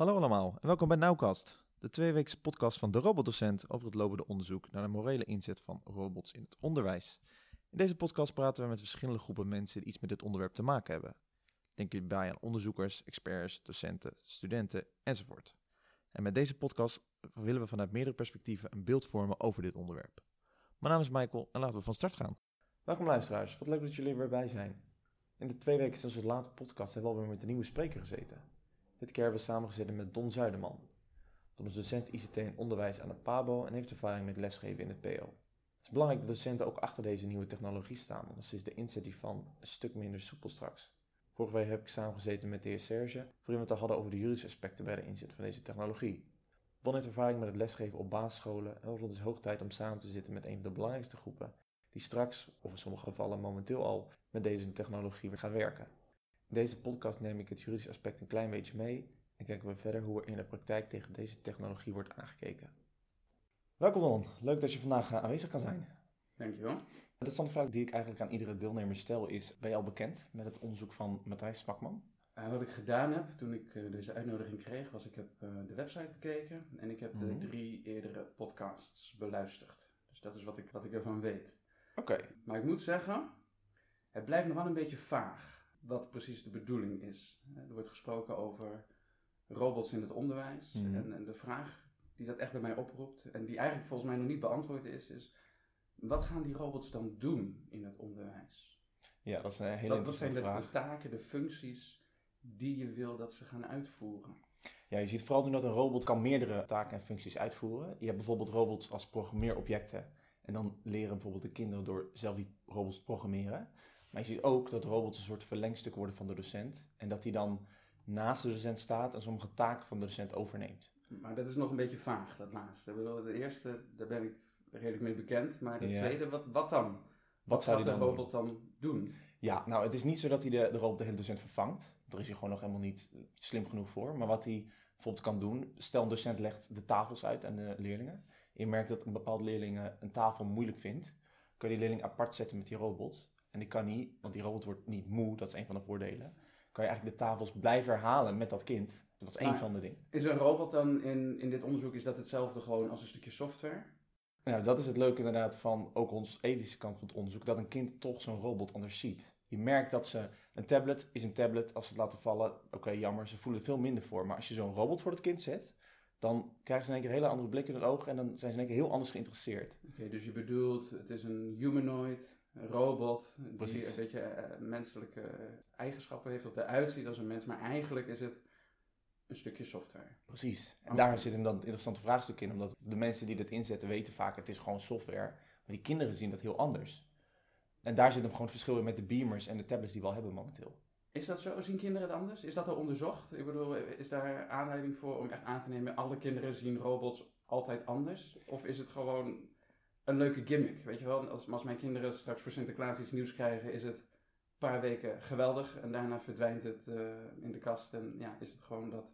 Hallo allemaal en welkom bij Nauwkast, de tweeweekse podcast van de robotdocent over het lopende onderzoek naar de morele inzet van robots in het onderwijs. In deze podcast praten we met verschillende groepen mensen die iets met dit onderwerp te maken hebben. Denk hierbij aan onderzoekers, experts, docenten, studenten enzovoort. En met deze podcast willen we vanuit meerdere perspectieven een beeld vormen over dit onderwerp. Mijn naam is Michael en laten we van start gaan. Welkom luisteraars, wat leuk dat jullie er weer bij zijn. In de twee weken sinds de late podcast hebben we alweer met een nieuwe spreker gezeten. Dit keer hebben we samengezeten met Don Zuiderman. Don is docent ICT en onderwijs aan de PABO en heeft ervaring met lesgeven in het PO. Het is belangrijk dat docenten ook achter deze nieuwe technologie staan, anders is de inzet hiervan een stuk minder soepel straks. Vorige week heb ik samengezeten met de heer Serge, waarin we het al hadden over de juridische aspecten bij de inzet van deze technologie. Don heeft ervaring met het lesgeven op basisscholen en het is hoog tijd om samen te zitten met een van de belangrijkste groepen die straks, of in sommige gevallen momenteel al, met deze technologie gaan werken. In deze podcast neem ik het juridische aspect een klein beetje mee en kijken we verder hoe er in de praktijk tegen deze technologie wordt aangekeken. Welkom Don, leuk dat je vandaag eh, aanwezig kan zijn. Dankjewel. De standvraag die ik eigenlijk aan iedere deelnemer stel is, ben je al bekend met het onderzoek van Matthijs Smakman? Uh, wat ik gedaan heb toen ik uh, deze uitnodiging kreeg, was ik heb uh, de website bekeken en ik heb mm -hmm. de drie eerdere podcasts beluisterd. Dus dat is wat ik, wat ik ervan weet. Oké. Okay. Maar ik moet zeggen, het blijft nog wel een beetje vaag wat precies de bedoeling is. Er wordt gesproken over robots in het onderwijs. Mhm. En, en, de vraag die dat echt bij mij oproept, en die eigenlijk volgens mij nog niet beantwoord is, is: wat gaan die robots dan doen in het onderwijs? Ja, dat is een hele wat, wat zijn interessante de, de taken, de functies die je wil dat ze gaan uitvoeren? Ja, je ziet vooral nu dat een robot kan meerdere taken en functies uitvoeren. Je hebt bijvoorbeeld robots als programmeeropjecten. En dan leren bijvoorbeeld de kinderen door zelf die robots te programmeren. Maar je ziet ook dat robots een soort verlengstuk worden van de docent. En dat die dan naast de docent staat en sommige taken van de docent overneemt. Maar dat is nog een beetje vaag, dat laatste. Ik bedoel, de eerste, daar ben ik redelijk mee bekend. Maar de Ja. tweede, wat, wat dan? Wat zou die de robot dan doen? Ja, nou het is niet zo dat hij de, de robot de hele docent vervangt. Daar is hij gewoon nog helemaal niet slim genoeg voor. Maar wat hij bijvoorbeeld kan doen, stel een docent legt de tafels uit aan de leerlingen. Je merkt dat een bepaalde leerling een tafel moeilijk vindt. Kun je die leerling apart zetten met die robot. En die kan niet, want die robot wordt niet moe, dat is een van de voordelen. Kan je eigenlijk de tafels blijven herhalen met dat kind. Dat is één Maar- van de dingen. Is een robot dan in, in dit onderzoek, is dat hetzelfde gewoon als een stukje software? Nou, dat is het leuke inderdaad van ook ons ethische kant van het onderzoek. Dat een kind toch zo'n robot anders ziet. Je merkt dat ze, een tablet is een tablet. Als ze het laten vallen, oké jammer, ze voelen er veel minder voor. Maar als je zo'n robot voor het kind zet, dan krijgen ze in één keer een hele andere blik in het oog. En dan zijn ze in één keer heel anders geïnteresseerd. Oké, dus je bedoelt, het is een humanoid, robot, die Precies. een beetje eh, menselijke eigenschappen heeft, of eruit ziet als een mens, maar eigenlijk is het een stukje software. Precies. En Oké. daar zit hem dan het interessante vraagstuk in. Omdat de mensen die dit inzetten weten vaak het is gewoon software. Maar die kinderen zien dat heel anders. En daar zit hem gewoon het verschil in met de beamers en de tablets die we al hebben momenteel. Is dat zo? Zien kinderen het anders? Is dat al onderzocht? Ik bedoel, is daar aanleiding voor om echt aan te nemen, alle kinderen zien robots altijd anders? Of is het gewoon een leuke gimmick? Weet je wel, als, als mijn kinderen straks voor Sinterklaas iets nieuws krijgen, is het een paar weken geweldig en daarna verdwijnt het eh, in de kast en ja, is het gewoon dat.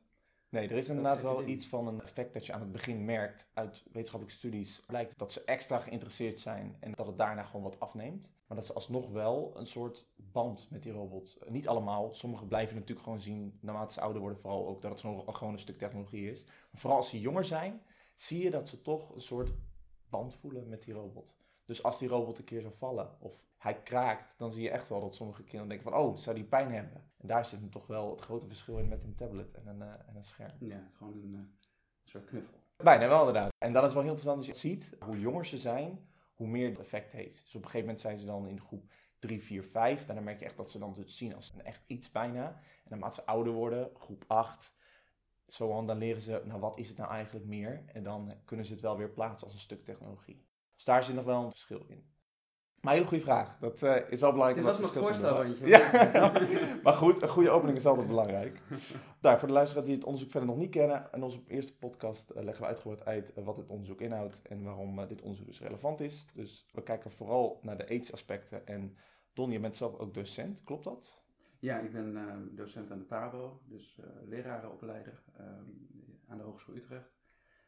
Nee, er is inderdaad wel ding. iets van een effect dat je aan het begin merkt uit wetenschappelijke studies. Blijkt dat ze extra geïnteresseerd zijn en dat het daarna gewoon wat afneemt. Maar dat ze alsnog wel een soort band met die robot. Niet allemaal. Sommigen blijven natuurlijk gewoon zien, naarmate ze ouder worden, vooral ook dat het gewoon een stuk technologie is. Maar vooral als ze jonger zijn, zie je dat ze toch een soort band voelen met die robot. Dus als die robot een keer zou vallen of hij kraakt, dan zie je echt wel dat sommige kinderen denken van, oh, zou die pijn hebben? En daar zit hem toch wel het grote verschil in met een tablet en een, eh, en een scherm. Ja, gewoon een eh, soort knuffel. Bijna wel inderdaad. En dat is wel heel interessant als je ziet, hoe jonger ze zijn, hoe meer het effect heeft. Dus op een gegeven moment zijn ze dan in groep 3, 4, 5. Daarna merk je echt dat ze dan het zien als een echt iets bijna. En naarmate ze ouder worden, groep 8, zo dan leren ze, nou wat is het nou eigenlijk meer? En dan kunnen ze het wel weer plaatsen als een stuk technologie. Dus daar zit nog wel een verschil in. Maar een hele goede vraag. Dat eh, is wel belangrijk. Dit was nog voorstelrandje. Ja, maar goed, een goede opening is altijd belangrijk. Nou, voor de luisteraars die het onderzoek verder nog niet kennen, in onze eerste podcast eh, leggen we uitgebreid uit eh, wat dit onderzoek inhoudt en waarom dit onderzoek dus relevant is. Dus we kijken vooral naar de ethische aspecten. En Don, je bent zelf ook docent, klopt dat? Ja, ik ben eh, docent aan de PABO, dus eh, lerarenopleider ehm, aan de Hogeschool Utrecht.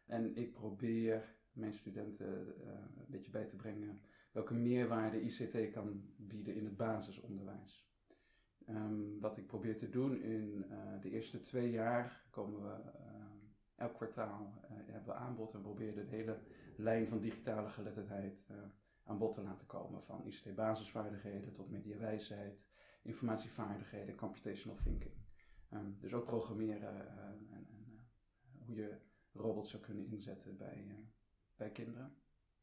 En ik probeer mijn studenten eh, een beetje bij te brengen welke meerwaarde ICT kan bieden in het basisonderwijs. Ehm, wat ik probeer te doen in de eerste twee jaar komen we elk kwartaal hebben we aanbod en proberen de hele lijn van digitale geletterdheid aan bod te laten komen. Van ICT-basisvaardigheden tot mediawijsheid, informatievaardigheden, computational thinking. Ehm, dus ook programmeren eh, en, en eh, hoe je robots zou kunnen inzetten bij, eh, bij kinderen.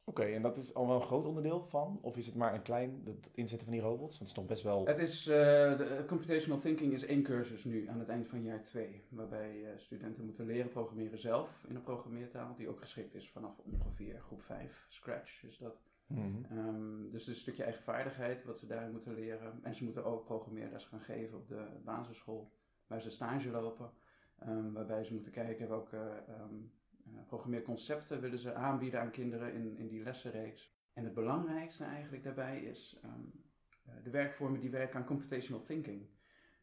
Oké, en dat is al wel een groot onderdeel van? Of is het maar een klein, het inzetten van die robots? Want het is toch best wel... Het is, de computational thinking is één cursus nu aan het eind van jaar twee. Waarbij studenten moeten leren programmeren zelf in een programmeertaal. Die ook geschikt is vanaf ongeveer groep 5, Scratch is dat. Mhm. Ehm, dus het is een stukje eigen vaardigheid wat ze daarin moeten leren. En ze moeten ook programmeerles gaan geven op de basisschool. Waar ze stage lopen. Ehm, waarbij ze moeten kijken welke eh, programmeerconcepten willen ze aanbieden aan kinderen in, in die lessenreeks. En het belangrijkste eigenlijk daarbij is ehm, eh, de werkvormen die werken aan computational thinking.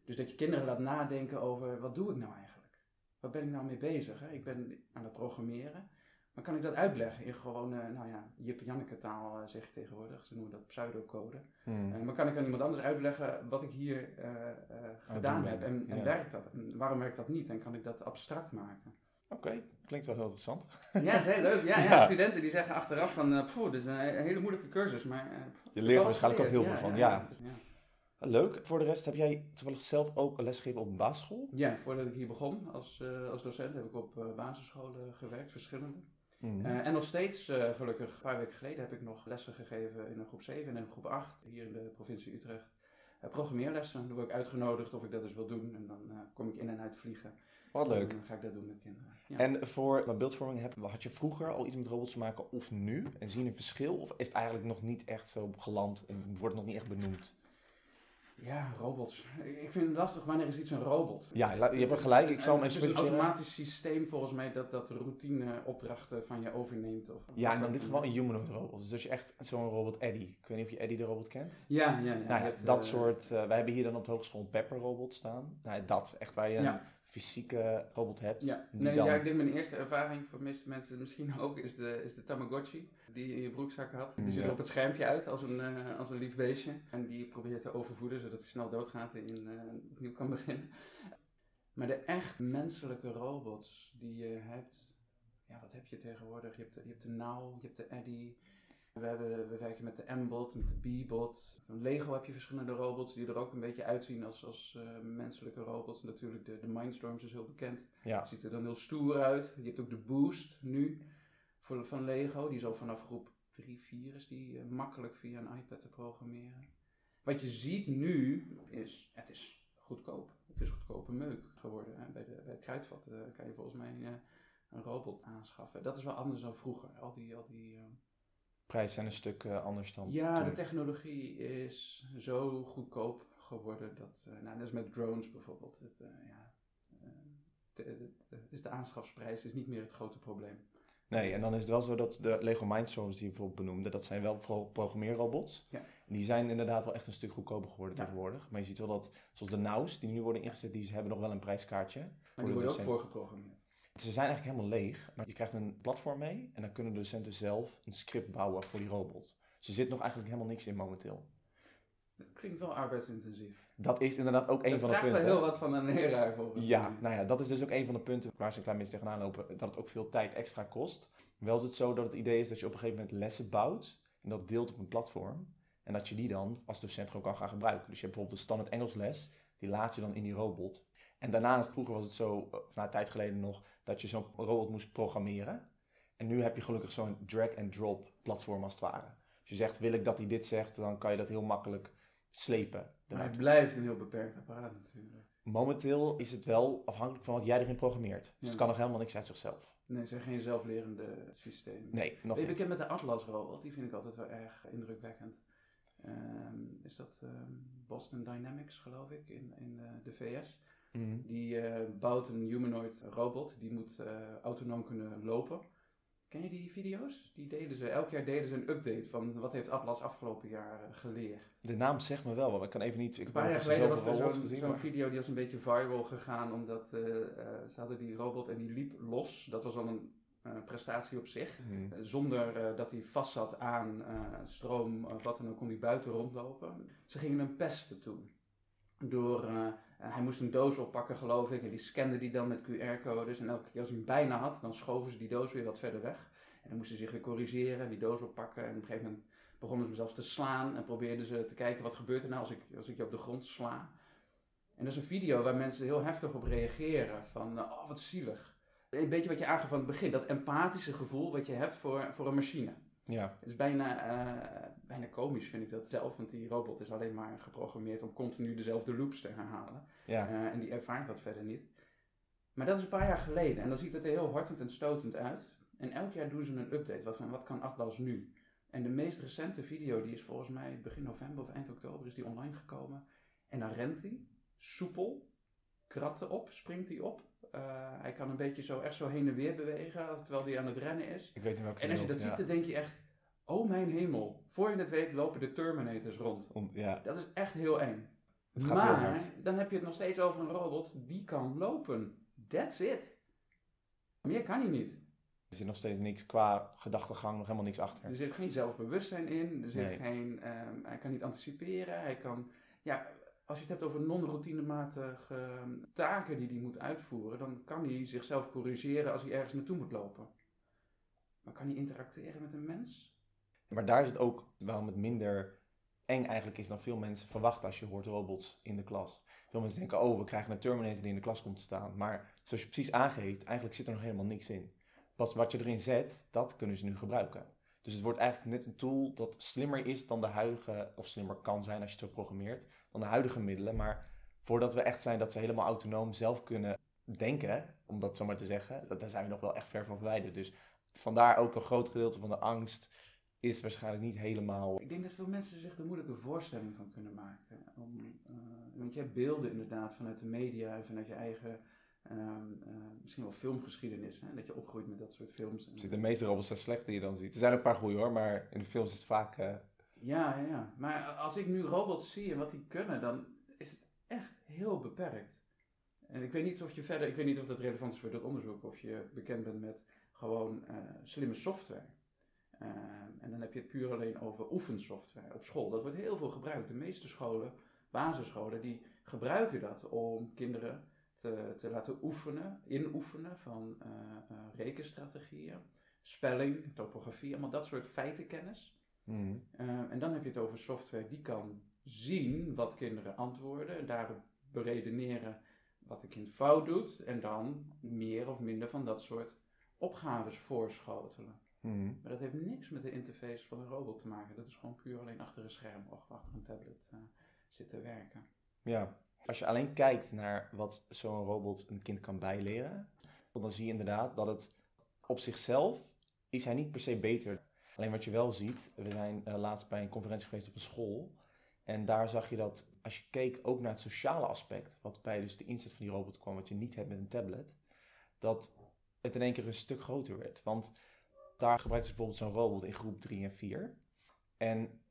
Dus dat je kinderen laat nadenken over wat doe ik nou eigenlijk? Wat ben ik nou mee bezig? Ik ben aan het programmeren. Maar kan ik dat uitleggen in gewoon, eh, nou ja, Jip-Janneke taal eh, zeg je tegenwoordig. Ze noemen dat pseudocode. Mhm. Eh, maar kan ik aan iemand anders uitleggen wat ik hier gedaan heb en, en Ja. werkt dat? En waarom werkt dat niet? En kan ik dat abstract maken? Oké, klinkt wel heel interessant. Ja, dat is heel leuk. Ja, ja. Ja. studenten die zeggen achteraf van, eh poeh, dit is een, he- hele moeilijke cursus, maar... Je leert er waarschijnlijk ook heel veel van, ja. dus, ja. Leuk. Voor de rest, heb jij toevallig zelf ook lesgegeven op een basisschool? Ja, voordat ik hier begon als, als docent heb ik op basisscholen gewerkt, verschillende. Mhm. Eh, en nog steeds, eh, gelukkig, een paar weken geleden heb ik nog lessen gegeven in een groep 7 en een groep 8 hier in de provincie Utrecht. Eh, programmeerlessen, dan word ik uitgenodigd of ik dat eens wil doen en dan kom ik in en uit vliegen. Wat leuk. En dan ga ik dat doen met kinderen. Ja. En voor wat beeldvorming heb, had je vroeger al iets met robots te maken of nu? En zie je een verschil? Of is het eigenlijk nog niet echt zo geland en wordt het nog niet echt benoemd? Ja, robots. Ik vind het lastig, wanneer is iets een robot? Ja, je hebt gelijk. Ik zal hem Het is een automatisch systeem volgens mij dat, dat routine opdrachten van je overneemt. Of, Ja, en in dit geval een humanoid robot. Dus dat je echt zo'n robot Eddie. Ik weet niet of je Eddie de robot kent. Ja, ja, ja. nou je ja, hebt, dat eh, soort... eh, wij hebben hier dan op de hogeschool een Pepper robot staan. Nou, dat. Echt waar je een. Fysieke robot hebt. Ja, nee, dan- ja, ik denk mijn eerste ervaring voor meeste mensen misschien ook is de, is de Tamagotchi die je in je broekzak had. Die ziet er op het schermpje uit als een, eh, als een lief beestje. En die probeer je te overvoeden zodat hij snel doodgaat en eh, opnieuw kan beginnen. Maar de echt menselijke robots die je hebt, ja, wat heb je tegenwoordig? Je hebt de, je hebt de Now, je hebt de Eddy. We, hebben, we werken met de M-bot, met de B-bot. Van Lego heb je verschillende robots die er ook een beetje uitzien als, als eh, menselijke robots. Natuurlijk, de, de Mindstorms is heel bekend. Ja. Ziet er dan heel stoer uit. Je hebt ook de Boost nu voor, van Lego. Die is al vanaf groep 3, 4 is die eh, makkelijk via een iPad te programmeren. Wat je ziet nu is, het is goedkoop. Het is goedkope meuk geworden. Hè. Bij, de, bij het kruidvat eh, kan je volgens mij een robot aanschaffen. Dat is wel anders dan vroeger. Al die, al die, Prijzen zijn een stuk eh, anders dan ja, de technologie is zo goedkoop geworden dat, eh, nou, net als met drones bijvoorbeeld, het, eh, ja, is de aanschafsprijs is niet meer het grote probleem. Nee, en dan is het wel zo dat de Lego Mindstorms die je bijvoorbeeld benoemde, dat zijn wel vooral programmeerrobots. Ja. Die zijn inderdaad wel echt een stuk goedkoper geworden Ja. tegenwoordig. Maar je ziet wel dat, zoals de Nows, die nu worden ingezet, die hebben nog wel een prijskaartje. Maar die worden ook voorgeprogrammeerd. Ze zijn eigenlijk helemaal leeg, maar je krijgt een platform mee en dan kunnen de docenten zelf een script bouwen voor die robot. Dus er zit nog eigenlijk helemaal niks in momenteel. Dat klinkt wel arbeidsintensief. Dat is inderdaad ook een dat van de vraagt punten. wel heel wat van een leraar volgens Ja, nou ja, dat is dus ook een van de punten waar ze een klein beetje tegenaan lopen. Dat het ook veel tijd extra kost. Wel is het zo dat het idee is dat je op een gegeven moment lessen bouwt. En dat deelt op een platform. En dat je die dan als docent gewoon kan gaan gebruiken. Dus je hebt bijvoorbeeld de standaard Engels les. Die laat je dan in die robot. En daarnaast, vroeger was het zo, eh, vanuit tijd geleden nog, dat je zo'n robot moest programmeren. En nu heb je gelukkig zo'n drag-and-drop platform als het ware. Dus je zegt, wil ik dat hij dit zegt, dan kan je dat heel makkelijk slepen. Maar het blijft een heel beperkt apparaat natuurlijk. Momenteel is het wel afhankelijk van wat jij erin programmeert. Dus Ja. het kan nog helemaal niks uit zichzelf. Nee, het zijn geen zelflerende systemen. Nee, nog niet. bekend met de Atlas robot? Die vind ik altijd wel erg indrukwekkend. Ehm, is dat ehm, Boston Dynamics, geloof ik, in, in eh, de VS? Mhm. Die eh, bouwt een humanoid robot, die moet eh, autonoom kunnen lopen. Ken je die video's? Die deden ze, elk jaar deden ze een update van wat heeft Atlas afgelopen jaar eh, geleerd. De naam zegt me wel, maar ik kan even niet... Ik Een paar jaar geleden was er zo'n maar- video die was een beetje viral gegaan, omdat ze hadden die robot en die liep los. Dat was al een prestatie op zich. Mhm. Zonder dat hij vast zat aan stroom of wat dan ook, kon hij buiten rondlopen. Ze gingen hem pesten toen. door, hij moest een doos oppakken geloof ik en die scande die dan met QR-codes en elke keer als hij hem bijna had, dan schoven ze die doos weer wat verder weg. En dan moesten ze zich weer corrigeren, die doos oppakken en op een gegeven moment begonnen ze hem zelfs te slaan en probeerden ze te kijken wat gebeurt er nou als ik, als ik je op de grond sla. En dat is een video waar mensen heel heftig op reageren van, oh wat zielig. Een beetje wat je aangaf van het begin, dat empathische gevoel wat je hebt voor, voor een machine. Ja. Het is bijna, uh, bijna komisch, vind ik dat zelf. Want die robot is alleen maar geprogrammeerd om continu dezelfde loops te herhalen. Ja. Uh, en die ervaart dat verder niet. Maar dat is een paar jaar geleden. En dan ziet het er heel hortend en stotend uit. En elk jaar doen ze een update. Wat, van, wat kan Atlas nu? En de meest recente video, die is volgens mij begin november of eind oktober, is die online gekomen. En dan rent hij, soepel, kratten op, springt hij op. Uh, hij kan een beetje zo echt zo heen en weer bewegen terwijl hij aan het rennen is. Ik weet niet welke En als je dat ja. ziet, dan denk je echt, oh mijn hemel. Voor je het weet lopen de Terminators rond. Om, ja. Dat is echt heel eng. Heel maar dan heb je het nog steeds over een robot die kan lopen. That's it. Meer kan hij niet. Er zit nog steeds niks qua gedachtegang, nog helemaal niks achter. Er zit geen zelfbewustzijn in. Er zit Nee. geen, ehm, hij kan niet anticiperen. Hij kan, ja, als je het hebt over non-routinematige ehm, taken die hij moet uitvoeren, dan kan hij zichzelf corrigeren als hij ergens naartoe moet lopen. Maar kan hij interacteren met een mens? Maar daar is het ook waarom het minder eng eigenlijk is dan veel mensen verwachten als je hoort robots in de klas. Veel mensen denken, oh, we krijgen een Terminator die in de klas komt te staan. Maar zoals je precies aangeeft, eigenlijk zit er nog helemaal niks in. Pas wat je erin zet, dat kunnen ze nu gebruiken. Dus het wordt eigenlijk net een tool dat slimmer is dan de huidige, of slimmer kan zijn als je het zo programmeert, dan de huidige middelen. Maar voordat we echt zijn dat ze helemaal autonoom zelf kunnen denken, om dat zo maar te zeggen, dat, daar zijn we nog wel echt ver van verwijderd. Dus vandaar ook een groot gedeelte van de angst is waarschijnlijk niet helemaal. Ik denk dat veel mensen zich er moeilijke voorstelling van kunnen maken. Om, eh, want je hebt beelden inderdaad vanuit de media en vanuit je eigen, ehm, eh, misschien wel filmgeschiedenis. Hè? Dat je opgroeit met dat soort films. En- De meeste robots zijn slecht die je dan ziet. Er zijn ook een paar goede hoor, maar in de films is het vaak. Ja, ja, ja. Maar als ik nu robots zie en wat die kunnen, dan is het echt heel beperkt. En ik weet niet of je verder, ik weet niet of dat relevant is voor dat onderzoek, of je bekend bent met gewoon eh, slimme software. Eh, en dan heb je het puur alleen over oefensoftware op school. Dat wordt heel veel gebruikt. De meeste scholen, basisscholen, die gebruiken dat om kinderen te, te laten oefenen, inoefenen van eh, eh, rekenstrategieën, spelling, topografie, allemaal dat soort feitenkennis. Mhm. Uh, en dan heb je het over software die kan zien wat kinderen antwoorden, en daarop beredeneren wat de kind fout doet, en dan meer of minder van dat soort opgaves voorschotelen. Mhm. Maar dat heeft niks met de interface van een robot te maken. Dat is gewoon puur alleen achter een scherm of achter een tablet uh, zitten werken. Ja, als je alleen kijkt naar wat zo'n robot een kind kan bijleren, dan zie je inderdaad dat het op zichzelf is hij niet per se beter. Alleen wat je wel ziet, we zijn uh, laatst bij een conferentie geweest op een school. En daar zag je dat, als je keek ook naar het sociale aspect, wat bij dus de inzet van die robot kwam, wat je niet hebt met een tablet, dat het in één keer een stuk groter werd. Want daar gebruikte ze bijvoorbeeld zo'n robot in groep 3 en 4. En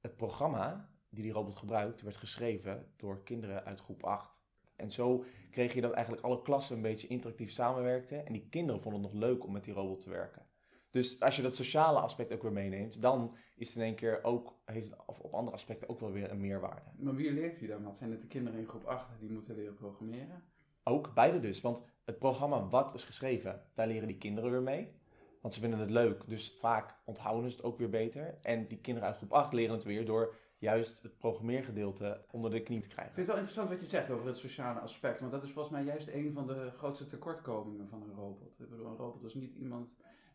het programma die die robot gebruikt, werd geschreven door kinderen uit groep 8. En zo kreeg je dat eigenlijk alle klassen een beetje interactief samenwerkten. En die kinderen vonden het nog leuk om met die robot te werken. Dus als je dat sociale aspect ook weer meeneemt, dan is het in één keer ook, heeft het op andere aspecten ook wel weer een meerwaarde. Maar wie leert hij dan? Wat zijn het de kinderen in groep 8 die moeten leren programmeren? Ook beide dus, want het programma wat is geschreven, daar leren die kinderen weer mee. Want ze vinden het leuk, dus vaak onthouden ze het ook weer beter. En die kinderen uit groep 8 leren het weer door juist het programmeergedeelte onder de knie te krijgen. Ik vind het wel interessant wat je zegt over het sociale aspect, want dat is volgens mij juist een van de grootste tekortkomingen van een robot. Ik bedoel, een robot is niet iemand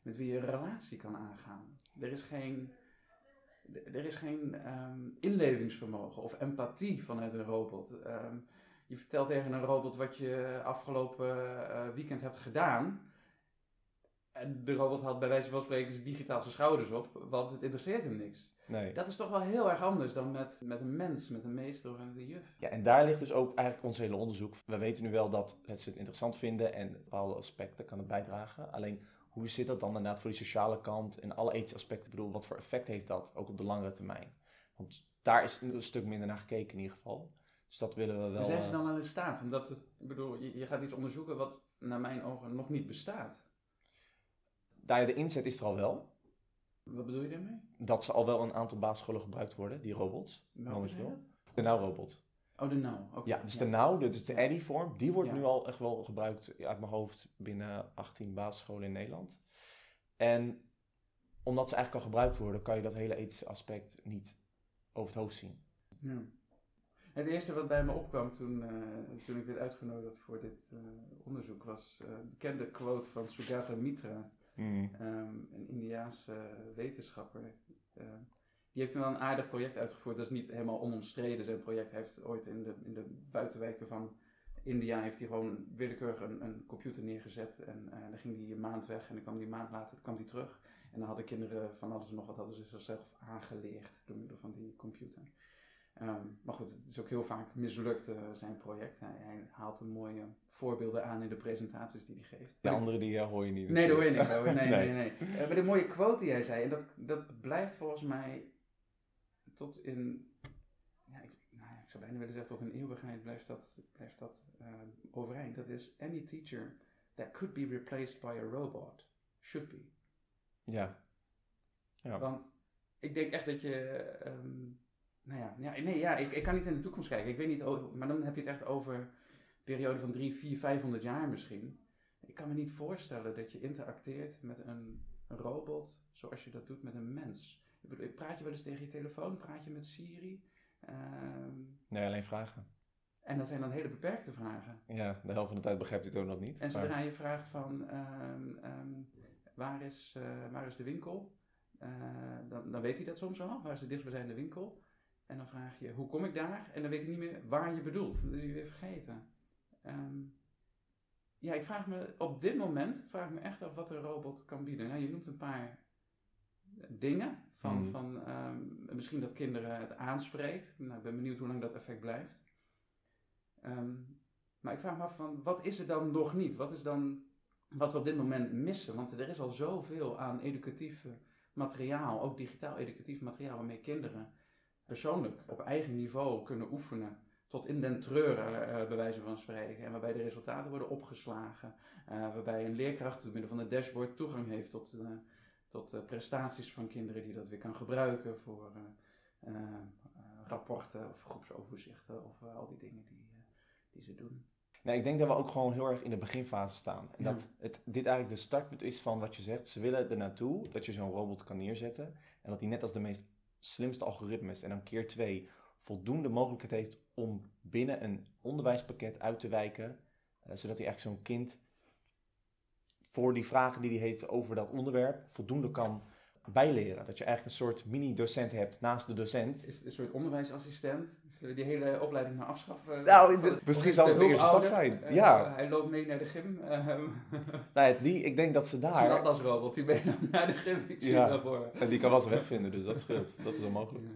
met wie je een relatie kan aangaan. Er is geen, er is geen um, inlevingsvermogen of empathie vanuit een robot. Um, je vertelt tegen een robot wat je afgelopen uh, weekend hebt gedaan. En de robot had bij wijze van spreken digitaal zijn schouders op, want het interesseert hem niks. Nee. Dat is toch wel heel erg anders dan met, met een mens, met een meester of een juf. Ja, en daar ligt dus ook eigenlijk ons hele onderzoek. We weten nu wel dat het ze het interessant vinden en bepaalde aspecten kan het bijdragen. Alleen, hoe zit dat dan inderdaad voor die sociale kant en alle ethische aspecten? Ik bedoel, wat voor effect heeft dat ook op de langere termijn? Want daar is een stuk minder naar gekeken in ieder geval. Dus dat willen we wel... Maar zijn ze dan al in staat? Omdat, het, ik bedoel, je, je gaat iets onderzoeken wat naar mijn ogen nog niet bestaat. Daar de inzet is er al wel. Wat bedoel je daarmee? Dat ze al wel een aantal basisscholen gebruikt worden, die robots. Momenteel. De nou-robot. Oh, de nou. Ja, dus de nou, dus de Eddie vorm, die wordt nu al echt wel gebruikt uit mijn hoofd binnen 18 basisscholen in Nederland. En omdat ze eigenlijk al gebruikt worden, kan je dat hele ethische aspect niet over het hoofd zien. Ja. Het eerste wat bij me opkwam toen, eh, toen ik werd uitgenodigd voor dit eh, onderzoek was een bekende quote van Sugata Mitra, Hmm. ehm, een Indiaanse wetenschapper. Die heeft wel een aardig project uitgevoerd. Dat is niet helemaal onomstreden. Zijn project Hij heeft ooit in de, in de buitenwijken van India heeft hij gewoon willekeurig een, een computer neergezet. En eh, dan ging hij een maand weg en dan kwam die een maand later kwam die terug. En dan hadden kinderen van alles en nog wat hadden ze zichzelf aangeleerd door middel van die computer. Ehm, maar goed, het is ook heel vaak mislukt, eh, zijn project. Hij, hij haalt een mooie voorbeelden aan in de presentaties die hij geeft. De andere die eh, hoor je niet. Nee, dat hoor je niet. hoor. Nee, nee, Nee. nee. Maar de mooie quote die hij zei, en dat, dat blijft volgens mij tot in, ja, ik, nou ik zou bijna willen zeggen tot in eeuwigheid blijft dat, blijft dat eh, overeind. Dat is, any teacher that could be replaced by a robot should be. Ja. Ja. Want ik denk echt dat je. ehm, nou ja, ja, nee, ja ik, ik kan niet in de toekomst kijken. Ik weet niet, maar dan heb je het echt over een periode van 3, 4, 500 jaar misschien. Ik kan me niet voorstellen dat je interacteert met een, een robot zoals je dat doet met een mens. Ik praat je wel eens tegen je telefoon? Praat je met Siri? Ehm, Nee, alleen vragen. en dat zijn dan hele beperkte vragen. Ja, de helft van de tijd begrijpt hij het ook nog niet. En maar- zodra je vraagt van ehm, ehm, waar, is, eh, waar is de winkel, Eh, dan, dan weet hij dat soms al. Waar is de dichtstbijzijnde winkel? En dan vraag je hoe kom ik daar? En dan weet hij niet meer waar je bedoelt. Dat is hij weer vergeten. Ja, ik vraag me op dit moment vraag ik me echt af wat een robot kan bieden. Je noemt een paar dingen. Van, Mhm. van ehm, misschien dat kinderen het aanspreekt. Nou, ik ben benieuwd hoe lang dat effect blijft. Ehm, maar ik vraag me af van, wat is er dan nog niet? Wat is dan wat we op dit moment missen? Want er is al zoveel aan educatief eh, materiaal, ook digitaal educatief materiaal, waarmee kinderen persoonlijk op eigen niveau kunnen oefenen. Tot in den treuren, eh, bij wijze van spreken. En waarbij de resultaten worden opgeslagen. eh, waarbij een leerkracht door middel van het dashboard toegang heeft tot, eh, tot eh, prestaties van kinderen die dat weer kan gebruiken voor eh, eh, rapporten of groepsoverzichten of al die dingen die, die ze doen. Nee, ik denk dat we ook gewoon heel erg in de beginfase staan. En Ja. dat het, dit eigenlijk de startpunt is van wat je zegt. Ze willen er naartoe dat je zo'n robot kan neerzetten. En dat die net als de meest slimste algoritmes en dan keer twee voldoende mogelijkheid heeft om binnen een onderwijspakket uit te wijken. eh, zodat hij eigenlijk zo'n kind voor die vragen die hij heeft over dat onderwerp voldoende kan bijleren. Dat je eigenlijk een soort mini-docent hebt naast de docent. Is het een soort onderwijsassistent? Zullen we die hele opleiding maar afschaffen? Nou, de- of misschien is zal het de eerste stap zijn. Eh, Ja. hij loopt mee naar de gym. Nou, ja, die, ik denk dat ze dat is daar... een atlasrobot die meenam naar de gym. Ik zie Ja. En die kan wel eens wegvinden, dus dat scheelt. Dat is onmogelijk. Ja.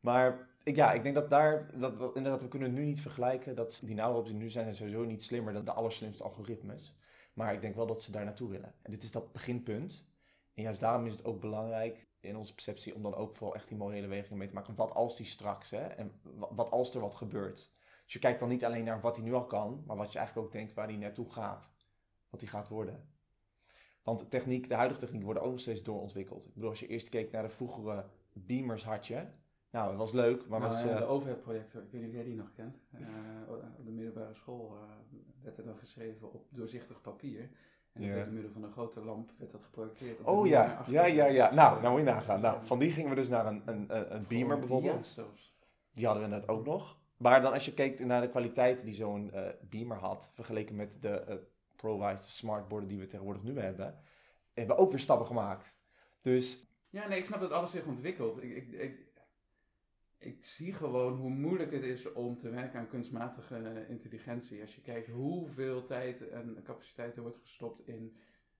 Maar ik, ja, ik denk dat daar, dat, inderdaad, we kunnen nu niet vergelijken. Dat die nou die nu zijn, zijn sowieso niet slimmer dan de allerslimste algoritmes. Maar ik denk wel dat ze daar naartoe willen. En dit is dat beginpunt. En juist daarom is het ook belangrijk in onze perceptie om dan ook vooral echt die morele weging mee te maken. Wat als die straks, hè? En wa- wat als er wat gebeurt? Dus je kijkt dan niet alleen naar wat hij nu al kan, maar wat je eigenlijk ook denkt waar hij naartoe gaat. Wat hij gaat worden. Want techniek, de huidige techniek wordt ook nog steeds doorontwikkeld. Ik bedoel, als je eerst keek naar de vroegere beamers had je. Nou, het was leuk, maar Nou, was... ja, eh, de overheadprojector, ik weet niet of jij die nog kent. Eh, op de middelbare school eh, werd er dan geschreven op doorzichtig papier. En Ja. werd door middel van een grote lamp werd dat geprojecteerd. op Oh ja, ja, ja, ja. Nou, nou moet je nagaan. Nou, van die gingen we dus naar een, een, een, beamer Voor bijvoorbeeld. Die hadden we net ook nog. Maar dan als je keek naar de kwaliteit die zo'n eh, beamer had, vergeleken met de eh ProWise smartboarden die we tegenwoordig nu hebben, hebben we ook weer stappen gemaakt. Dus Ja, nee, ik snap dat alles zich ontwikkelt. Ik, ik, ik, ik zie gewoon hoe moeilijk het is om te werken aan kunstmatige intelligentie. Als je kijkt hoeveel tijd en capaciteit er wordt gestopt in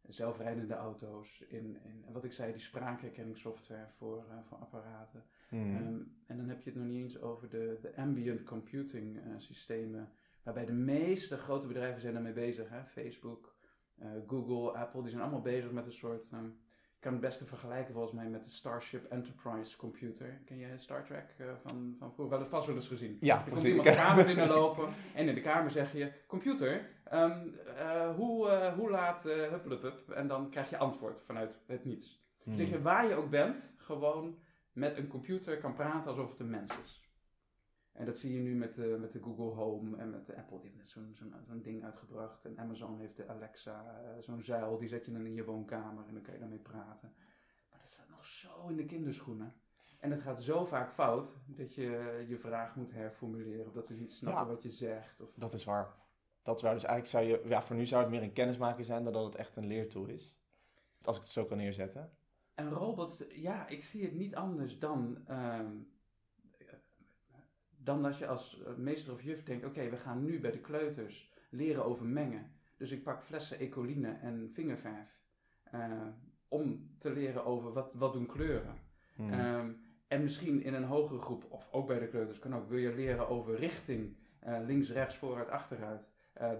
zelfrijdende auto's, in, in wat ik zei, die spraakherkenningssoftware voor, eh, voor apparaten. hmm, Ehm, en dan heb je het nog niet eens over de, de ambient computing eh, systemen, waarbij de meeste grote bedrijven zijn daarmee bezig. Hè? Facebook, eh, Google, Apple, die zijn allemaal bezig met een soort... ehm, kan het beste vergelijken volgens mij met de Starship Enterprise computer. Ken je Star Trek eh, van, van vroeger? Wel het vast wel eens gezien. ja, Er komt iemand de kamer binnenlopen en in de kamer zeg je, computer, ehm, eh, hoe, eh, hoe laat hupplepup? En dan krijg je antwoord vanuit het niets. Hmm, Dat je waar je ook bent, gewoon met een computer kan praten alsof het een mens is. En dat zie je nu met de, met de Google Home en met de Apple. Die heeft net zo'n zo'n zo'n ding uitgebracht. En Amazon heeft de Alexa, eh, zo'n zuil, die zet je dan in je woonkamer en dan kan je daarmee praten. Maar dat staat nog zo in de kinderschoenen. En het gaat zo vaak fout dat je je vraag moet herformuleren. Of dat ze niet snappen Ja. wat je zegt. Of, Dat is waar. Dat is waar. Dus eigenlijk zou je, ja, voor nu zou het meer een kennismaking zijn dan dat het echt een leertool is. Als ik het zo kan neerzetten. En robots, ja, ik zie het niet anders dan, ehm, dan als je als eh, meester of juf denkt, oké, we gaan nu bij de kleuters leren over mengen. Dus ik pak flessen ecoline en vingerverf eh, om te leren over wat, wat doen kleuren. Hmm. Ehm, en misschien in een hogere groep, of ook bij de kleuters kan ook, wil je leren over richting, eh, links, rechts, vooruit, achteruit.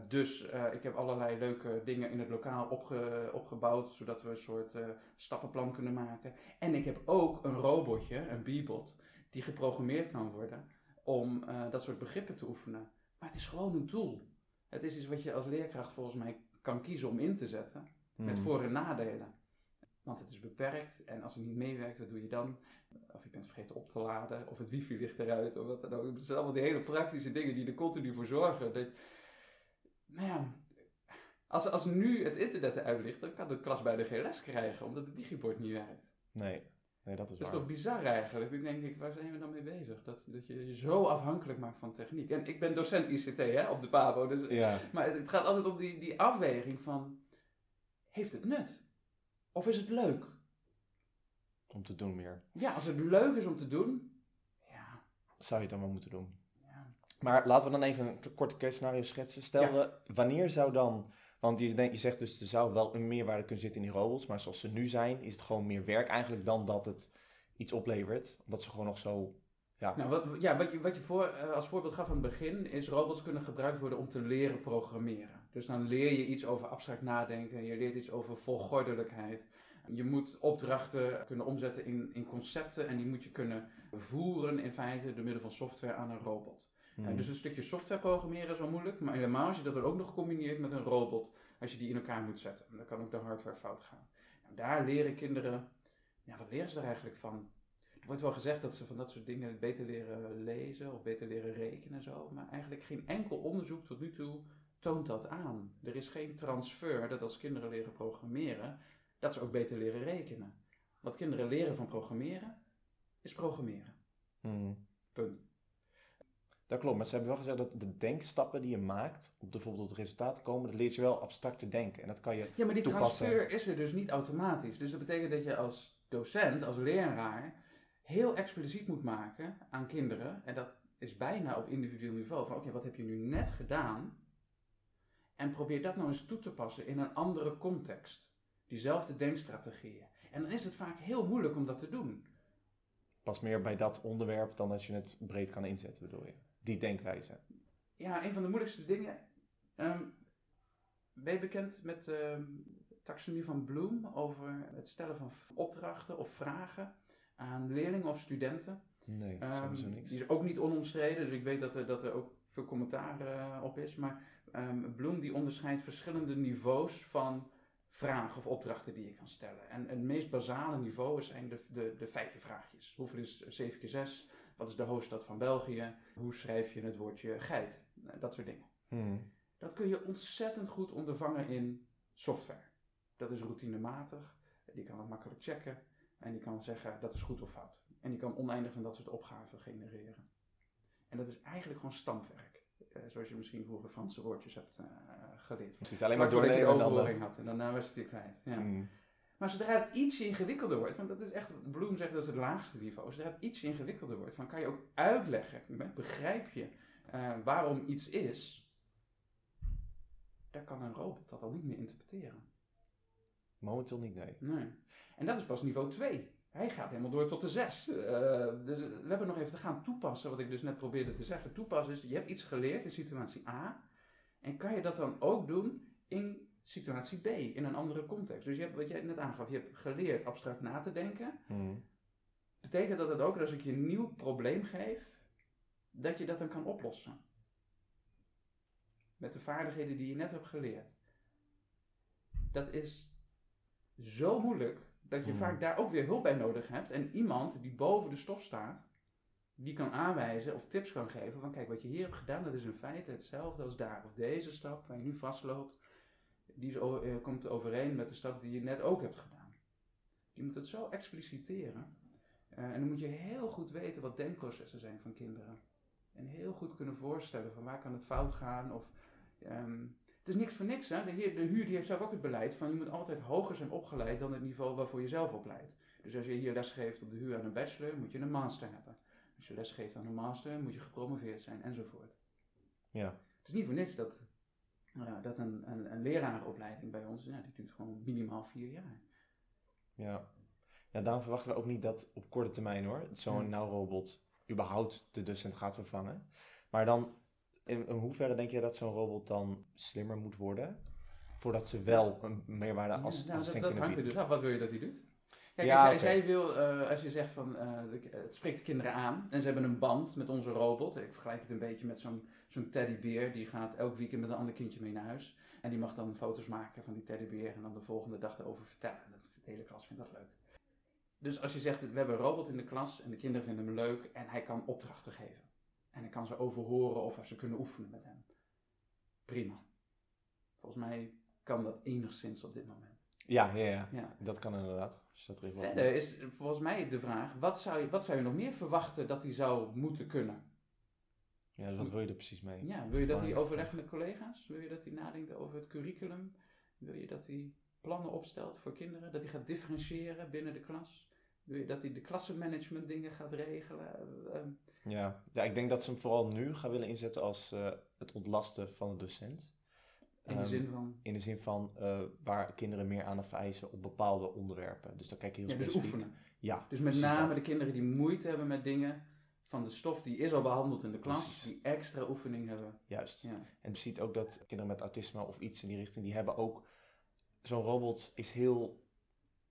Dus ik heb allerlei leuke dingen in het lokaal opge- opgebouwd, zodat we een soort stappenplan kunnen maken. En ik heb ook een robotje, een B-bot, die geprogrammeerd kan worden om eh, dat soort begrippen te oefenen. Maar het is gewoon een tool. Het is iets wat je als leerkracht volgens mij kan kiezen om in te zetten. Met Hmm. voor- en nadelen. Want het is beperkt en als het niet meewerkt, wat doe je dan? Of je bent vergeten op te laden, of het wifi ligt eruit, of wat dan ook. Het zijn allemaal die hele praktische dingen die er continu voor zorgen. Dat, nou ja, als, als nu het internet eruit ligt, dan kan de klas bijna geen les krijgen, omdat het digibord niet werkt. Nee. Nee, dat is Dat is toch bizar eigenlijk? Ik denk, ik, waar zijn we dan mee bezig? Dat, dat je je zo afhankelijk maakt van techniek. En ik ben docent ICT hè, op de PABO, dus Ja, maar het gaat altijd om die, die afweging van, heeft het nut? Of is het leuk? om te doen meer. Ja, als het leuk is om te doen, ja. Zou je het dan wel moeten doen. ja. Maar laten we dan even een korte case scenario schetsen. Stel, Ja. we, wanneer zou dan... Want je, je zegt dus, er zou wel een meerwaarde kunnen zitten in die robots. Maar zoals ze nu zijn, is het gewoon meer werk eigenlijk dan dat het iets oplevert. Omdat ze gewoon nog zo... Ja, Nou, wat, ja, wat je, wat je voor, eh, als voorbeeld gaf aan het begin, is robots kunnen gebruikt worden om te leren programmeren. Dus dan leer je iets over abstract nadenken, je leert iets over volgordelijkheid. Je moet opdrachten kunnen omzetten in, in concepten en die moet je kunnen voeren in feite door middel van software aan een robot. Hmm. Dus een stukje software programmeren is wel moeilijk, maar helemaal als je dat dan ook nog combineert met een robot, als je die in elkaar moet zetten, dan kan ook de hardware fout gaan. Nou, daar leren kinderen, ja, wat leren ze er eigenlijk van? Er wordt wel gezegd dat ze van dat soort dingen beter leren lezen of beter leren rekenen en zo, maar eigenlijk geen enkel onderzoek tot nu toe toont dat aan. Er is geen transfer dat als kinderen leren programmeren, dat ze ook beter leren rekenen. Wat kinderen leren van programmeren, is programmeren. Hmm. Punt. Dat klopt, maar ze hebben wel gezegd dat de denkstappen die je maakt om bijvoorbeeld tot het resultaat te komen, dat leert je wel abstracter denken. En dat kan je... Ja, maar die toepassen. transfer is er dus niet automatisch. Dus dat betekent dat je als docent, als leraar, heel expliciet moet maken aan kinderen. En dat is bijna op individueel niveau. Van oké, wat heb je nu net gedaan? En probeer dat nou eens toe te passen in een andere context. Diezelfde denkstrategieën. En dan is het vaak heel moeilijk om dat te doen. Pas meer bij dat onderwerp dan dat je het breed kan inzetten, bedoel je? Die denkwijze. Ja, een van de moeilijkste dingen. ehm, ben je bekend met ehm taxonomie van Bloom over het stellen van opdrachten of vragen aan leerlingen of studenten? Nee, Ehm, niks. die is ook niet onomstreden, dus ik weet dat er, dat er ook veel commentaar eh, op is. Maar ehm, Bloom die onderscheidt verschillende niveaus van vragen of opdrachten die je kan stellen. En het meest basale niveau zijn de, de, de feitenvraagjes. Hoeveel is 7 keer 6? Wat is de hoofdstad van België? Hoe schrijf je het woordje geit? Nou, dat soort dingen. Hmm. Dat kun je ontzettend goed ondervangen in software. Dat is routinematig, die kan het makkelijk checken en die kan zeggen dat is goed of fout. En die kan oneindig van dat soort opgaven genereren. En dat is eigenlijk gewoon stampwerk. Eh, zoals je misschien vroeger Franse woordjes hebt eh, geleerd. Precies, alleen maar je de en dan... overhoring had en daarna was het weer kwijt. Ja. Hmm. Maar zodra het iets ingewikkelder wordt, want dat is echt, Bloem zegt dat is het laagste niveau, zodra het iets ingewikkelder wordt, dan kan je ook uitleggen, begrijp je eh, waarom iets is, daar kan een robot dat al niet meer interpreteren. Momenteel niet, nee. Nee. En dat is pas niveau 2. Hij gaat helemaal door tot de 6. dus we hebben nog even te gaan toepassen, wat ik dus net probeerde te zeggen. Toepassen is, je hebt iets geleerd in situatie A, en kan je dat dan ook doen in situatie B, in een andere context. Dus je hebt, wat jij net aangaf, je hebt geleerd abstract na te denken. Hmm. Betekent dat het ook dat als ik je een nieuw probleem geef, dat je dat dan kan oplossen? Met de vaardigheden die je net hebt geleerd. Dat is zo moeilijk dat je Hmm. vaak daar ook weer hulp bij nodig hebt. En iemand die boven de stof staat, die kan aanwijzen of tips kan geven van kijk, wat je hier hebt gedaan, dat is in feite hetzelfde als daar. Of deze stap waar je nu vastloopt, die is eh, komt overeen met de stap die je net ook hebt gedaan. Je moet het zo expliciteren. Eh, en dan moet je heel goed weten wat denkprocessen zijn van kinderen. En heel goed kunnen voorstellen van waar kan het fout gaan. Of, ehm, het is niks voor niks. Hè? De, heer, de huur die heeft zelf ook het beleid van je moet altijd hoger zijn opgeleid dan het niveau waarvoor je zelf opleidt. Dus als je hier les geeft op de huur aan een bachelor, moet je een master hebben. Als je les geeft aan een master, moet je gepromoveerd zijn enzovoort. Ja. Het is niet voor niks dat, eh, dat een, een, een lerarenopleiding bij ons, ja, die duurt gewoon minimaal vier jaar. Ja. ja, daarom verwachten we ook niet dat op korte termijn hoor, zo'n Ja. nauwrobot überhaupt de docent gaat vervangen. Maar dan, in, in hoeverre denk je dat zo'n robot dan slimmer moet worden, voordat ze wel een meerwaarde Ja, als nou, dat, dat hangt er dus af. Wat wil je dat hij doet? Kijk, Ja, als, jij, als oké. jij wil, eh, als je zegt van, eh, het spreekt de kinderen aan en ze hebben een band met onze robot. Ik vergelijk het een beetje met zo'n zo'n teddybeer, die gaat elk weekend met een ander kindje mee naar huis. En die mag dan foto's maken van die teddybeer en dan de volgende dag erover vertellen. De hele klas vindt dat leuk. Dus als je zegt, we hebben een robot in de klas en de kinderen vinden hem leuk en hij kan opdrachten geven. En hij kan ze overhoren of ze kunnen oefenen met hem. Prima. Volgens mij kan dat enigszins op dit moment. Ja, ja, ja, Ja. dat kan inderdaad. Dat er Verder is volgens mij de vraag, wat zou, je, wat zou je nog meer verwachten dat hij zou moeten kunnen? Ja, dus wat wil je er precies mee? Ja, wil je dat hij overlegt met collega's? Wil je dat hij nadenkt over het curriculum? Wil je dat hij plannen opstelt voor kinderen? Dat hij gaat differentiëren binnen de klas? Wil je dat hij de klassenmanagement dingen gaat regelen? Eh, eh, Ja. ja, ik denk dat ze hem vooral nu gaan willen inzetten als eh, het ontlasten van de docent. in de Ehm, zin van, In de zin van waar kinderen meer aandacht vereisen op bepaalde onderwerpen. Dus dan kijk je heel ja, dus specifiek. oefenen. Ja, Dus met name dat. de kinderen die moeite hebben met dingen van de stof die is al behandeld in de klas, Precies. die extra oefening hebben. Juist. Ja. En je ziet ook dat kinderen met autisme of iets in die richting, die hebben ook... Zo'n robot is heel...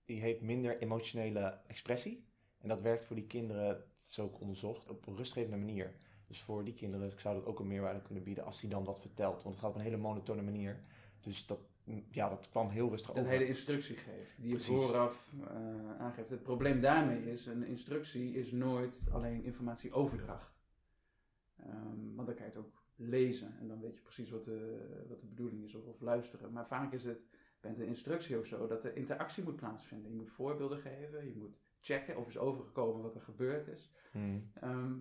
Die heeft minder emotionele expressie. En dat werkt voor die kinderen, het is ook onderzocht, op een rustgevende manier. Dus voor die kinderen zou dat ook een meerwaarde kunnen bieden als hij dan wat vertelt. Want het gaat op een hele monotone manier. Dus dat, ja, dat kwam heel rustig over. hij de instructie geeft, die je vooraf eh, aangeeft. Het probleem daarmee is, een instructie is nooit alleen informatieoverdracht. Ehm, want dan kan je het ook lezen en dan weet je precies wat de, wat de bedoeling is of, of luisteren. Maar vaak is het bij de instructie ook zo dat er interactie moet plaatsvinden. Je moet voorbeelden geven, je moet checken of is overgekomen wat er gebeurd is. Hmm. Ehm,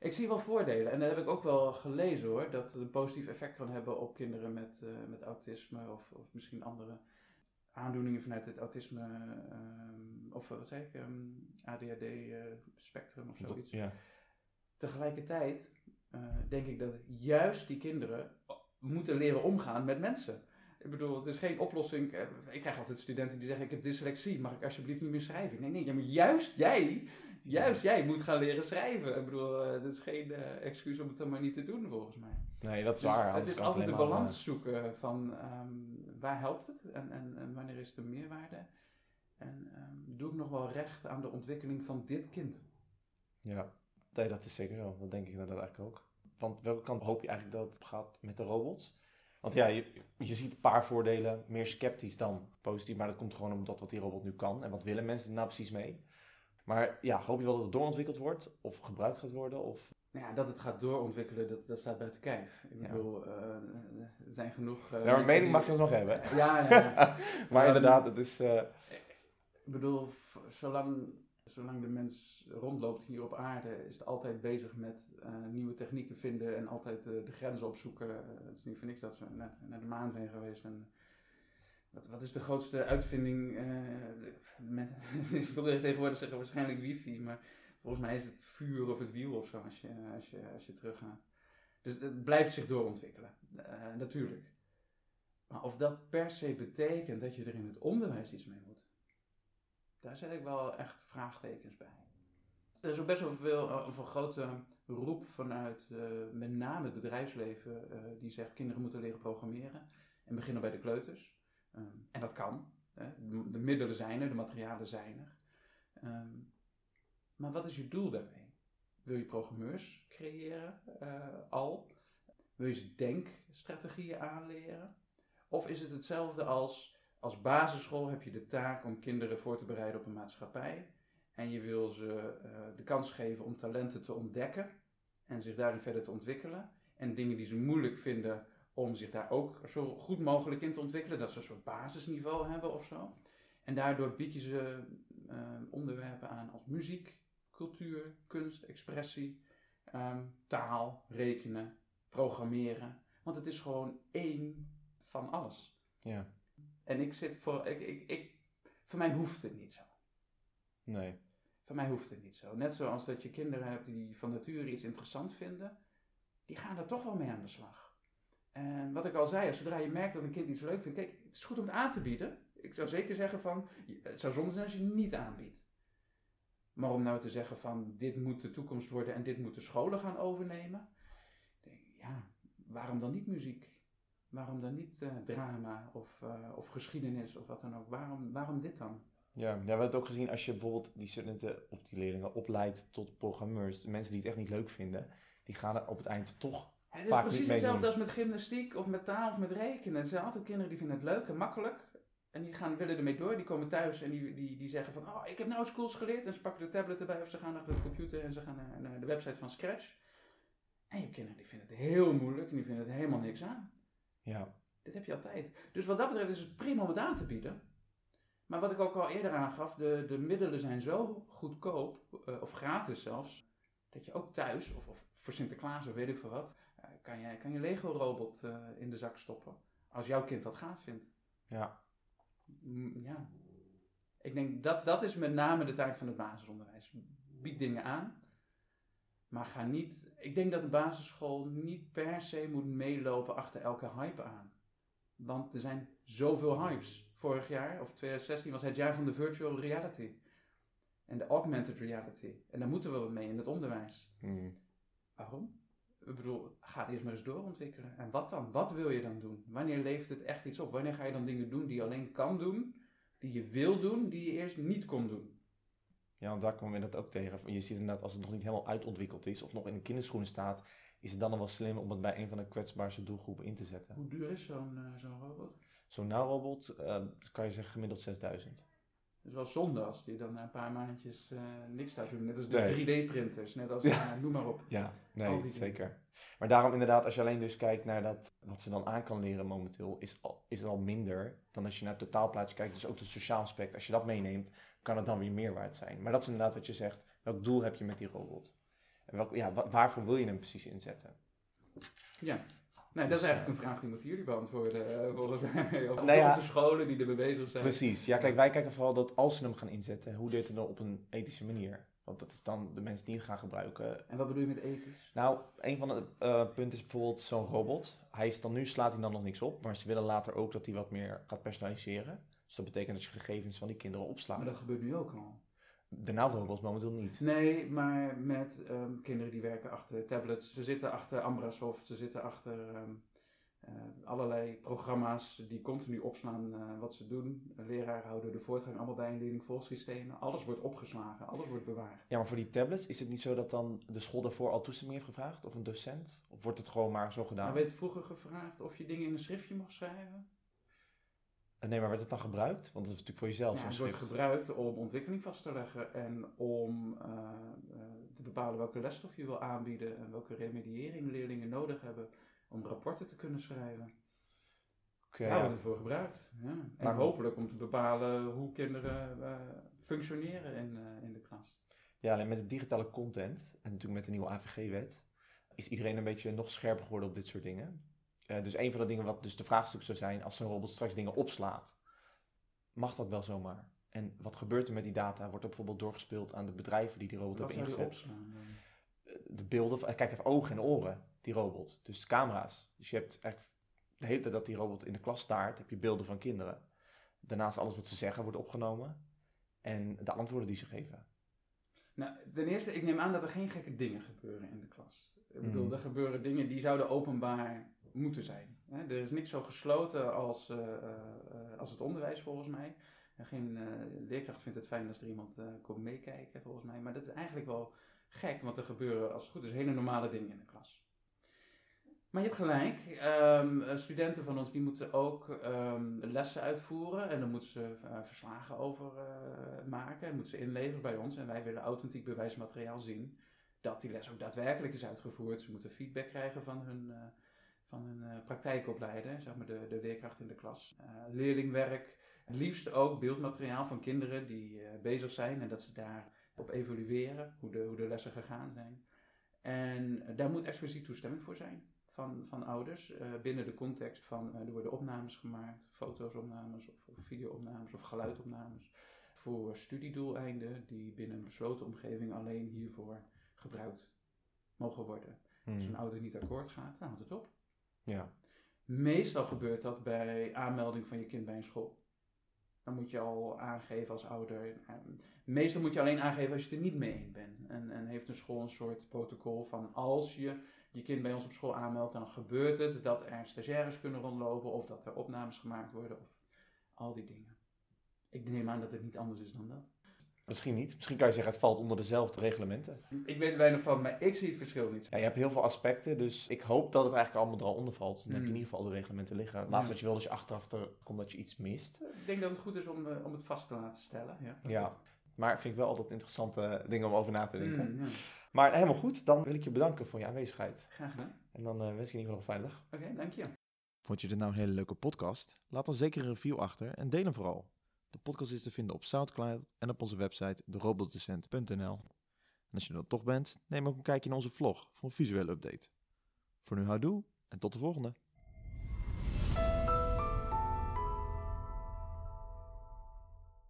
ik zie wel voordelen. En dat heb ik ook wel gelezen hoor. Dat het een positief effect kan hebben op kinderen met, eh, met autisme of, of misschien andere aandoeningen vanuit het autisme. ehm, of wat zei ik? ehm, ADHD eh, spectrum of Dat- zoiets. ja. Tegelijkertijd eh, denk ik dat juist die kinderen moeten leren omgaan met mensen. Ik bedoel, het is geen oplossing. eh, Ik krijg altijd studenten die zeggen: Ik heb dyslexie, mag ik alsjeblieft niet meer schrijven? Nee, nee, maar juist jij, juist jij moet gaan leren schrijven. Ik bedoel, eh, dat is geen eh, excuus om het dan maar niet te doen, volgens mij. Nee, dat is Dus waar. het is altijd de balans zoeken van ehm, waar helpt het en, en, en wanneer is de meerwaarde. En ehm, doe ik nog wel recht aan de ontwikkeling van dit kind? eh, ja, nee, dat is zeker zo. Dat denk ik inderdaad eigenlijk ook. Want welke kant hoop je eigenlijk dat het gaat met de robots? Want ja, je, je ziet een paar voordelen, meer sceptisch dan positief. Maar dat komt gewoon omdat wat die robot nu kan. En wat willen mensen er nou precies mee? Maar ja, hoop je wel dat het doorontwikkeld wordt? Of gebruikt gaat worden? Of... Nou ja, dat het gaat doorontwikkelen, dat, dat staat buiten kijf. Ik Ja. bedoel, eh, er zijn genoeg... eh, Ja, maar mening die- mag je alsnog hebben. Ja, ja. Maar inderdaad, het is... eh, Ik bedoel, zolang, zolang de mens rondloopt hier op aarde, is het altijd bezig met eh, nieuwe technieken vinden en altijd de grenzen opzoeken. Het is niet voor niks dat we naar, naar de maan zijn geweest. En wat, wat is de grootste uitvinding? eh, ik wilde tegenwoordig zeggen waarschijnlijk wifi, maar volgens mij is het vuur of het wiel of zo als je, als je, als je teruggaat. Dus het blijft zich doorontwikkelen, eh, natuurlijk. Maar of dat per se betekent dat je er in het onderwijs iets mee moet, daar zet ik wel echt vraagtekens bij. Er is ook best wel veel, eh, een grote roep vanuit met name het bedrijfsleven, die zegt kinderen moeten leren programmeren en beginnen bij de kleuters. Ehm, en dat kan. Hè. De, de middelen zijn er, de materialen zijn er. Ehm, maar wat is je doel daarmee? Wil je programmeurs creëren eh, al? Wil je ze denkstrategieën aanleren? Of is het hetzelfde als als basisschool heb je de taak om kinderen voor te bereiden op een maatschappij. En je wil ze eh, de kans geven om talenten te ontdekken en zich daarin verder te ontwikkelen. En dingen die ze moeilijk vinden, om zich daar ook zo goed mogelijk in te ontwikkelen. Dat ze een soort basisniveau hebben of zo. En daardoor bied je ze eh, onderwerpen aan als muziek, cultuur, kunst, expressie, ehm, taal, rekenen, programmeren. Want het is gewoon één van alles. Ja. En ik zit voor, ik, ik, ik, voor mij hoeft het niet zo. Nee. Voor mij hoeft het niet zo. Net zoals dat je kinderen hebt die van nature iets interessant vinden, die gaan er toch wel mee aan de slag. En wat ik al zei, zodra je merkt dat een kind iets leuk vindt, kijk, het is goed om het aan te bieden. Ik zou zeker zeggen van, het zou zonde zijn als je het niet aanbiedt. Maar om nou te zeggen van, dit moet de toekomst worden en dit moeten scholen gaan overnemen. Ja, waarom dan niet muziek? Waarom dan niet eh, drama of, eh, of geschiedenis of wat dan ook? Waarom, waarom dit dan? Ja, ja, we hebben het ook gezien als je bijvoorbeeld die studenten of die leerlingen opleidt tot programmeurs. De mensen die het echt niet leuk vinden, die gaan er op het eind toch. Het is Vaak precies hetzelfde als met gymnastiek of met taal of met rekenen. Er zijn altijd kinderen die vinden het leuk en makkelijk. En die gaan, willen ermee door. Die komen thuis en die, die, die zeggen van... Oh, ik heb nou schools geleerd. En ze pakken de tablet erbij of ze gaan achter de computer en ze gaan naar, naar de website van Scratch. En je kinderen die vinden het heel moeilijk en die vinden het helemaal niks aan. Ja, Dit heb je altijd. Dus wat dat betreft is het prima om het aan te bieden. Maar wat ik ook al eerder aangaf, de, de middelen zijn zo goedkoop, eh, of gratis zelfs, dat je ook thuis, of, of voor Sinterklaas of weet ik veel wat, kan, je, kan je Lego-robot eh, in de zak stoppen. Als jouw kind dat gaaf vindt. ja, Mm, ja. Ik denk dat dat is met name de taak van het basisonderwijs. Bied dingen aan, maar ga niet. Ik denk dat de basisschool niet per se moet meelopen achter elke hype aan. Want er zijn zoveel hypes. Vorig jaar, of 2016, was het jaar van de virtual reality. En de augmented reality. En daar moeten we wat mee in het onderwijs. mm, Waarom? Ik bedoel, ga het eerst maar eens doorontwikkelen. En wat dan? Wat wil je dan doen? Wanneer levert het echt iets op? Wanneer ga je dan dingen doen die je alleen kan doen, die je wil doen, die je eerst niet kon doen? ja, want daar komen we dat ook tegen. Je ziet inderdaad, als het nog niet helemaal uitontwikkeld is of nog in de kinderschoenen staat, is het dan nog wel slim om het bij een van de kwetsbaarste doelgroepen in te zetten. Hoe duur is zo'n eh, zo'n robot? Zo'n nauwrobot, eh, kan je zeggen gemiddeld 6000. Het is wel zonde als die dan na een paar maandjes eh, niks gaat doen. Net als de Nee. 3D-printers, net als, Ja. eh, noem maar op. Ja, nee, dingen. zeker. Maar daarom inderdaad, als je alleen dus kijkt naar dat, wat ze dan aan kan leren momenteel, is, al, is het al minder dan als je naar het totaalplaatje kijkt. Dus ook het sociaal aspect, als je dat meeneemt, kan het dan weer meer waard zijn. Maar dat is inderdaad wat je zegt. Welk doel heb je met die robot? En welk, ja, wa- waarvoor wil je hem precies inzetten? Ja. Nee, dat is eigenlijk een vraag die moeten jullie beantwoorden, eh, volgens mij. Of, Nou ja. of de scholen die ermee bezig zijn. Precies. Ja, kijk, wij kijken vooral dat als ze hem gaan inzetten, hoe dit dan op een ethische manier? Want dat is dan de mensen die het gaan gebruiken. En wat bedoel je met ethisch? Nou, een van de eh, punten is bijvoorbeeld zo'n robot. Hij is dan nu, slaat hij dan nog niks op, maar ze willen later ook dat hij wat meer gaat personaliseren. Dus dat betekent dat je gegevens van die kinderen opslaat. Maar dat gebeurt nu ook al. De nauwrobots momenteel niet. Nee, maar met ehm, kinderen die werken achter tablets. Ze zitten achter Ambrasoft, ze zitten achter ehm, eh, allerlei programma's die continu opslaan eh, wat ze doen. Leraren houden de voortgang allemaal bij in leerlingvolgsystemen. Alles wordt opgeslagen, alles wordt bewaard. Ja, maar voor die tablets is het niet zo dat dan de school daarvoor al toestemming heeft gevraagd? Of een docent? Of wordt het gewoon maar zo gedaan? Maar werd vroeger gevraagd of je dingen in een schriftje mag schrijven? Eh, Nee, maar werd het dan gebruikt? Want dat is natuurlijk voor jezelf Ja, het wordt gebruikt om ontwikkeling vast te leggen en om eh, eh, te bepalen welke lesstof je wil aanbieden en welke remediëring leerlingen nodig hebben om rapporten te kunnen schrijven. Oké, Daar wordt het voor gebruikt. Ja. En Maar- hopelijk om te bepalen hoe kinderen functioneren in, in de klas. Ja, alleen met de digitale content en natuurlijk met de nieuwe AVG-wet is iedereen een beetje nog scherper geworden op dit soort dingen. Eh, dus een van de dingen wat dus de vraagstuk zou zijn, als zo'n robot straks dingen opslaat, mag dat wel zomaar? En wat gebeurt er met die data? Wordt er bijvoorbeeld doorgespeeld aan de bedrijven die die robot hebben ingezet? Eh, De beelden, van, kijk even ogen en oren, die robot. Dus camera's. Dus je hebt eigenlijk de hele tijd dat die robot in de klas staart, heb je beelden van kinderen. Daarnaast alles wat ze zeggen wordt opgenomen en de antwoorden die ze geven. Nou, ten eerste, ik neem aan dat er geen gekke dingen gebeuren in de klas. Ik bedoel, Mhm. er gebeuren dingen die zouden openbaar moeten zijn. Er is niks zo gesloten als, eh, eh, eh, als het onderwijs volgens mij. En geen leerkracht vindt het fijn als er iemand komt meekijken volgens mij. Maar dat is eigenlijk wel gek, want er gebeuren als het goed is hele normale dingen in de klas. Maar je hebt gelijk. Ehm, eh, studenten van ons die moeten ook ehm, lessen uitvoeren. En dan moeten ze verslagen over maken. En moeten ze inleveren bij ons. En wij willen authentiek bewijsmateriaal zien dat die les ook daadwerkelijk is uitgevoerd. Ze moeten feedback krijgen van hun, van hun praktijkopleider, zeg maar de, de leerkracht in de klas. leerlingwerk. Het liefst ook beeldmateriaal van kinderen die bezig zijn. En dat ze daar op evalueren hoe de, hoe de lessen gegaan zijn. En daar moet expliciet toestemming voor zijn van, van ouders binnen de context van er worden opnames gemaakt, foto's-opnames of, of video-opnames of geluidopnames voor studiedoeleinden die binnen een besloten omgeving alleen hiervoor gebruikt mogen worden. Als een hmm. ouder niet akkoord gaat, dan houdt het op. Ja. Meestal gebeurt dat bij aanmelding van je kind bij een school. Dan moet je al aangeven als ouder. Meestal moet je alleen aangeven als je het er niet mee eens bent. En, en heeft een school een soort protocol van als je je kind bij ons op school aanmeldt, dan gebeurt het dat er stagiaires kunnen rondlopen of dat er opnames gemaakt worden of al die dingen. Ik neem aan dat het niet anders is dan dat. Misschien niet. Misschien kan je zeggen het valt onder dezelfde reglementen. Ik weet er weinig van, maar ik zie het verschil niet. Ja, je hebt heel veel aspecten, dus ik hoop dat het eigenlijk allemaal er al onder valt. Dan heb je in hmm. ieder geval de reglementen liggen. Het laatste wat je wil is je achteraf er komt dat je iets mist. Ik denk dat het goed is om, uh, om het vast te laten stellen. Ja, ja. maar vind ik wel altijd interessante dingen om over na te denken. Hmm, ja. Maar helemaal goed, dan wil ik je bedanken voor je aanwezigheid. Graag gedaan. En dan uh, wens ik je in ieder geval nog veilig. Oké, dank je. Vond je dit nou een hele leuke podcast? Laat dan zeker een review achter en deel hem vooral. De podcast is te vinden op Soundcloud en op onze website derobotdocent.nl. En als je er toch bent, neem ook een kijkje in onze vlog voor een visuele update. Voor nu houdoe en tot de volgende.